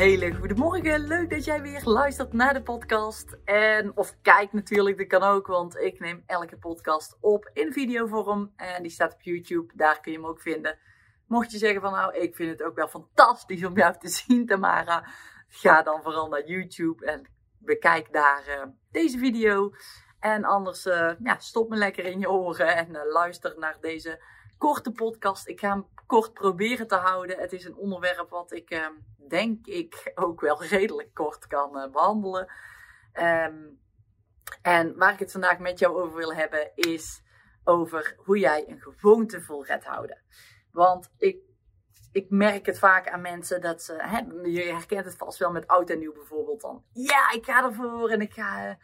Hele goede morgen. Leuk dat jij weer luistert naar de podcast. En of kijkt natuurlijk, dat kan ook, want ik neem elke podcast op in videovorm. En die staat op YouTube, daar kun je hem ook vinden. Mocht je zeggen van nou, ik vind het ook wel fantastisch om jou te zien, Tamara. Ga dan vooral naar YouTube en bekijk daar uh, deze video. En anders, uh, ja, stop me lekker in je oren en uh, luister naar deze korte podcast. Ik ga hem kort proberen te houden. Het is een onderwerp wat ik ehm, denk ik ook wel redelijk kort kan uh, behandelen. Um, en waar ik het vandaag met jou over wil hebben is over hoe jij een gewoonte vol gaat houden. Want ik, ik merk het vaak aan mensen dat ze, hè, je herkent het vast wel met oud en nieuw bijvoorbeeld dan. Ja, ik ga ervoor en ik ga uh,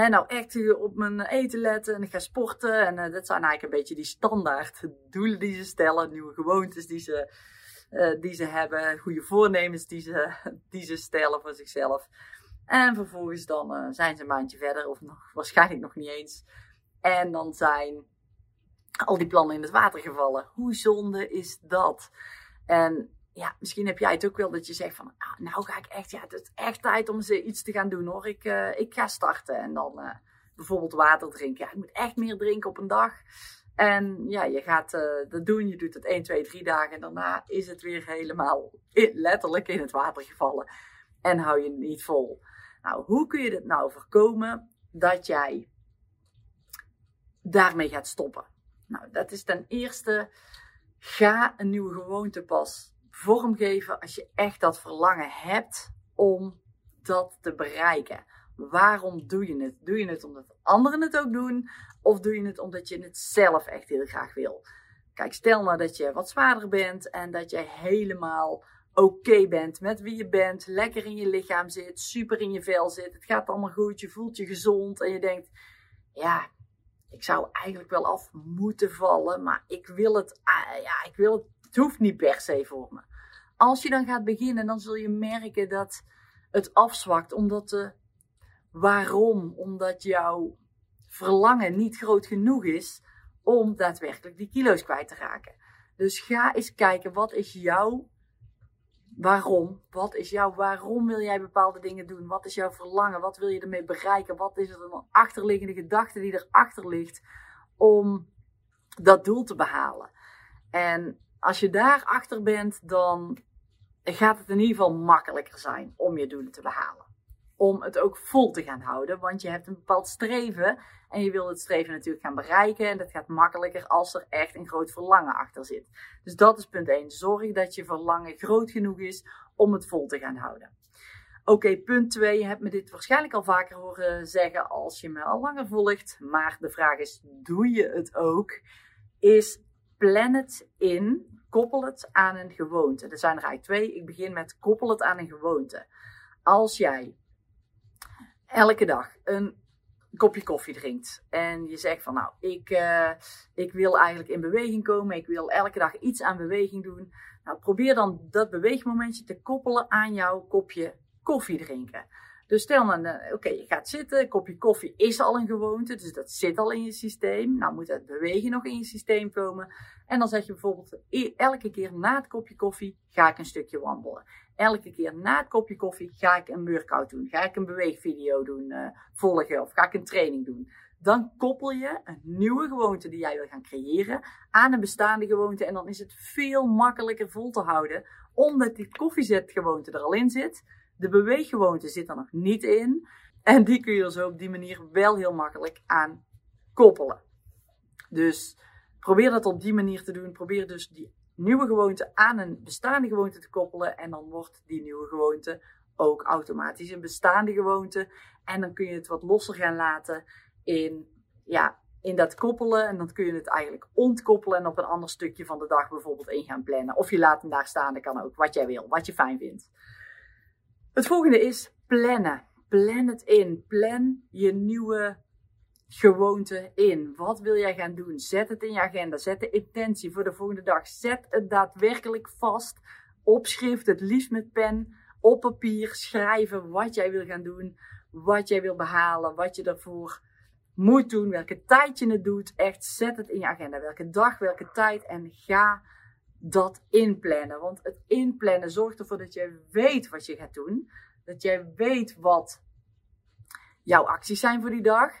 hè, nou echt op mijn eten letten en ik ga sporten. En uh, dat zijn eigenlijk een beetje die standaard doelen die ze stellen, nieuwe gewoontes die ze uh, die ze hebben, goede voornemens die ze, die ze stellen voor zichzelf. En vervolgens dan uh, zijn ze een maandje verder, of nog, waarschijnlijk nog niet eens. En dan zijn al die plannen in het water gevallen. Hoe zonde is dat? En ja, misschien heb jij het ook wel dat je zegt van, ah, nou ga ik echt, ja, het is echt tijd om iets te gaan doen hoor. Ik, uh, ik ga starten en dan bijvoorbeeld water drinken. Ja, ik moet echt meer drinken op een dag. En ja, je gaat uh, dat doen, je doet het 1, 2, 3 dagen en daarna is het weer helemaal in, letterlijk in het water gevallen. En hou je het niet vol. Nou, hoe kun je dit nou voorkomen dat jij daarmee gaat stoppen? Nou, dat is ten eerste, ga een nieuwe gewoonte pas vormgeven als je echt dat verlangen hebt om dat te bereiken. Waarom doe je het? Doe je het omdat anderen het ook doen? Of doe je het omdat je het zelf echt heel graag wil? Kijk, stel nou dat je wat zwaarder bent en dat je helemaal oké bent met wie je bent, lekker in je lichaam zit, super in je vel zit, het gaat allemaal goed, je voelt je gezond en je denkt, ja, ik zou eigenlijk wel af moeten vallen, maar ik wil het, ah, ja, ik wil het, het hoeft niet per se voor me. Als je dan gaat beginnen, dan zul je merken dat het afzwakt, omdat de waarom? Omdat jouw verlangen niet groot genoeg is om daadwerkelijk die kilo's kwijt te raken. Dus ga eens kijken, wat is jouw waarom? Wat is jouw waarom wil jij bepaalde dingen doen? Wat is jouw verlangen? Wat wil je ermee bereiken? Wat is er een achterliggende gedachte die erachter ligt om dat doel te behalen? En als je daar achter bent, dan gaat het in ieder geval makkelijker zijn om je doelen te behalen om het ook vol te gaan houden. Want je hebt een bepaald streven en je wil het streven natuurlijk gaan bereiken. En dat gaat makkelijker als er echt een groot verlangen achter zit. Dus dat is punt 1. Zorg dat je verlangen groot genoeg is om het vol te gaan houden. Oké, punt 2. Je hebt me dit waarschijnlijk al vaker horen zeggen als je me al langer volgt. Maar de vraag is, doe je het ook? Is plan het in, koppel het aan een gewoonte. Er zijn er eigenlijk twee. Ik begin met koppel het aan een gewoonte. Als jij elke dag een kopje koffie drinkt. En je zegt van nou, ik, uh, ik wil eigenlijk in beweging komen. Ik wil elke dag iets aan beweging doen. Nou, probeer dan dat beweegmomentje te koppelen aan jouw kopje koffie drinken. Dus stel dan, uh, oké, je gaat zitten, een kopje koffie is al een gewoonte, dus dat zit al in je systeem. Nou moet het bewegen nog in je systeem komen. En dan zeg je bijvoorbeeld elke keer na het kopje koffie ga ik een stukje wandelen elke keer na het kopje koffie ga ik een workout doen. Ga ik een beweegvideo doen, uh, volgen of ga ik een training doen. Dan koppel je een nieuwe gewoonte die jij wil gaan creëren aan een bestaande gewoonte. En dan is het veel makkelijker vol te houden, omdat die koffiezetgewoonte er al in zit. De beweeggewoonte zit er nog niet in. En die kun je zo op die manier wel heel makkelijk aan koppelen. Dus probeer dat op die manier te doen. Probeer dus die nieuwe gewoonte aan een bestaande gewoonte te koppelen. En dan wordt die nieuwe gewoonte ook automatisch een bestaande gewoonte. En dan kun je het wat losser gaan laten in, ja, in dat koppelen. En dan kun je het eigenlijk ontkoppelen en op een ander stukje van de dag bijvoorbeeld in gaan plannen. Of je laat hem daar staan, dat kan ook. Wat jij wil, wat je fijn vindt. Het volgende is plannen. Plan het in. Plan je nieuwe gewoonte in? Wat wil jij gaan doen? Zet het in je agenda. Zet de intentie voor de volgende dag. Zet het daadwerkelijk vast. Opschrift, het liefst met pen, op papier. Schrijven wat jij wil gaan doen. Wat jij wil behalen. Wat je daarvoor moet doen. Welke tijd je het doet. Echt, zet het in je agenda. Welke dag, welke tijd. En ga dat inplannen. Want het inplannen zorgt ervoor dat jij weet wat je gaat doen. Dat jij weet wat jouw acties zijn voor die dag.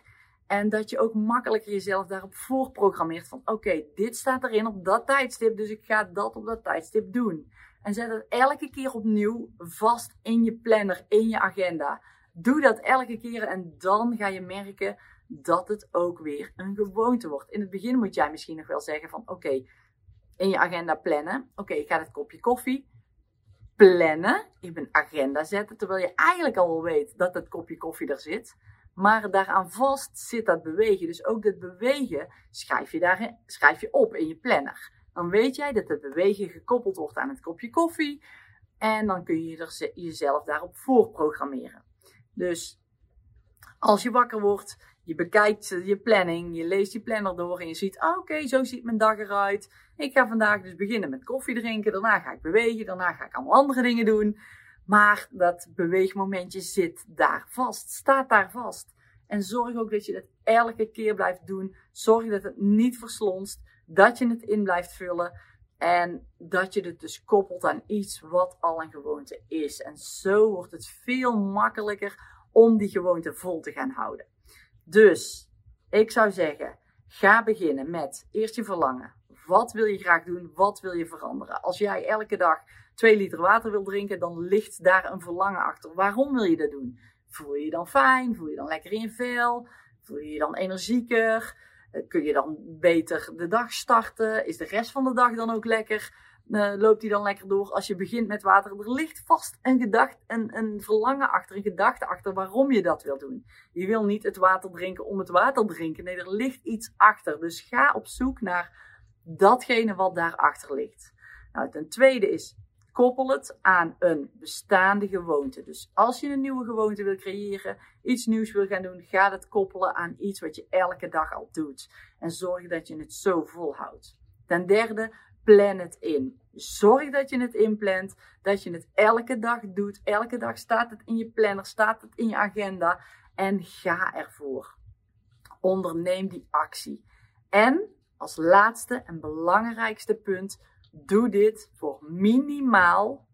En dat je ook makkelijker jezelf daarop voorprogrammeert van oké, dit staat erin op dat tijdstip, dus ik ga dat op dat tijdstip doen. En zet het elke keer opnieuw vast in je planner, in je agenda. Doe dat elke keer en dan ga je merken dat het ook weer een gewoonte wordt. In het begin moet jij misschien nog wel zeggen van oké, in je agenda plannen. Oké, ik ga het kopje koffie plannen, in mijn agenda zetten, terwijl je eigenlijk al weet dat het kopje koffie er zit. Maar daaraan vast zit dat bewegen. Dus ook dat bewegen schrijf je, daar, schrijf je op in je planner. Dan weet jij dat het bewegen gekoppeld wordt aan het kopje koffie. En dan kun je jezelf daarop voorprogrammeren. Dus als je wakker wordt, je bekijkt je planning, je leest je planner door en je ziet, ah, oké, zo ziet mijn dag eruit. Ik ga vandaag dus beginnen met koffie drinken, daarna ga ik bewegen, daarna ga ik allemaal andere dingen doen. Maar dat beweegmomentje zit daar vast, staat daar vast. En zorg ook dat je het elke keer blijft doen. Zorg dat het niet verslonst, dat je het in blijft vullen. En dat je het dus koppelt aan iets wat al een gewoonte is. En zo wordt het veel makkelijker om die gewoonte vol te gaan houden. Dus ik zou zeggen, ga beginnen met eerst je verlangen. Wat wil je graag doen? Wat wil je veranderen? Als jij elke dag 2 liter water wil drinken, dan ligt daar een verlangen achter. Waarom wil je dat doen? Voel je je dan fijn? Voel je dan lekker in je vel? Voel je je dan energieker? Eh, kun je dan beter de dag starten? Is de rest van de dag dan ook lekker? Uh, loopt die dan lekker door als je begint met water? Er ligt vast een gedachte, een, een verlangen achter, een gedachte achter waarom je dat wil doen. Je wil niet het water drinken om het water drinken. Nee, er ligt iets achter. Dus ga op zoek naar datgene wat daarachter ligt. Nou, ten tweede is koppel het aan een bestaande gewoonte. Dus als je een nieuwe gewoonte wil creëren, iets nieuws wil gaan doen, ga het koppelen aan iets wat je elke dag al doet. En zorg dat je het zo volhoudt. Ten derde, plan het in. Zorg dat je het inplant, dat je het elke dag doet. Elke dag staat het in je planner, staat het in je agenda en ga ervoor. Onderneem die actie. En als laatste en belangrijkste punt, doe dit voor minimaal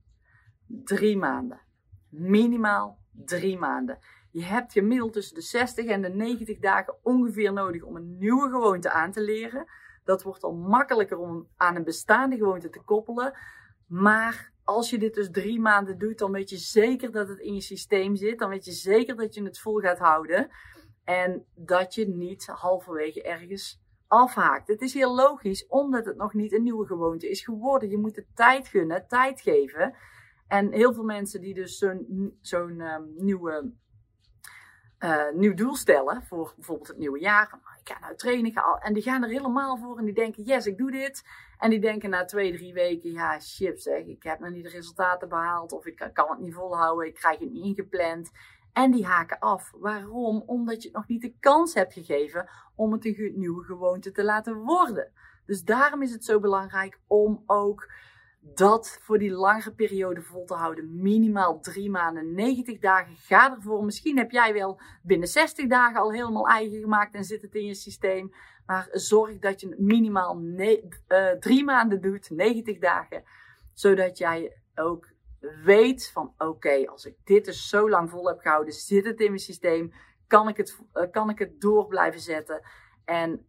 drie maanden. Minimaal drie maanden. Je hebt gemiddeld tussen de 60 en de 90 dagen ongeveer nodig om een nieuwe gewoonte aan te leren. Dat wordt al makkelijker om aan een bestaande gewoonte te koppelen. Maar als je dit dus drie maanden doet, dan weet je zeker dat het in je systeem zit. Dan weet je zeker dat je het vol gaat houden. En dat je niet halverwege ergens afhaakt. Het is heel logisch, omdat het nog niet een nieuwe gewoonte is geworden. Je moet de tijd gunnen, tijd geven. En heel veel mensen die dus zo'n um, nieuwe, uh, nieuw doel stellen voor bijvoorbeeld het nieuwe jaar. Nou, ik ga nou trainen, ga en die gaan er helemaal voor en die denken, yes, ik doe dit. En die denken na twee, drie weken, ja, shit zeg, ik heb nog niet de resultaten behaald of ik kan het niet volhouden, ik krijg het niet ingepland. En die haken af. Waarom? Omdat je nog niet de kans hebt gegeven om het een nieuwe gewoonte te laten worden. Dus daarom is het zo belangrijk om ook dat voor die langere periode vol te houden. Minimaal drie maanden, 90 dagen. Ga ervoor. Misschien heb jij wel binnen 60 dagen al helemaal eigen gemaakt en zit het in je systeem. Maar zorg dat je minimaal uh, drie maanden doet, 90 dagen. Zodat jij ook weet van oké, als ik dit dus zo lang vol heb gehouden, zit het in mijn systeem, kan ik het, uh, kan ik het door blijven zetten en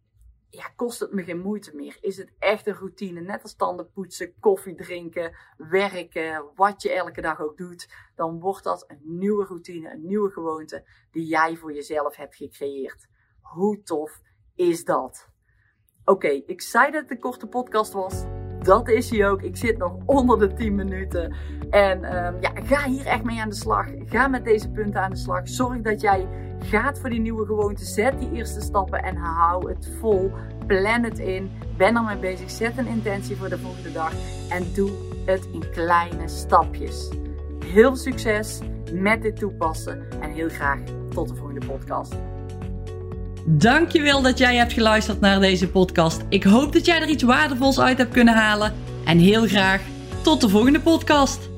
ja, kost het me geen moeite meer? Is het echt een routine, net als tanden poetsen, koffie drinken, werken, wat je elke dag ook doet, dan wordt dat een nieuwe routine, een nieuwe gewoonte die jij voor jezelf hebt gecreëerd. Hoe tof is dat? Oké, ik zei dat het een korte podcast was dat is hij ook. Ik zit nog onder de 10 minuten. En um, ja, ga hier echt mee aan de slag. Ga met deze punten aan de slag. Zorg dat jij gaat voor die nieuwe gewoonte. Zet die eerste stappen en hou het vol. Plan het in. Ben ermee bezig. Zet een intentie voor de volgende dag. En doe het in kleine stapjes. Heel succes met dit toepassen. En heel graag tot de volgende podcast. Dankjewel dat jij hebt geluisterd naar deze podcast. Ik hoop dat jij er iets waardevols uit hebt kunnen halen. En heel graag tot de volgende podcast.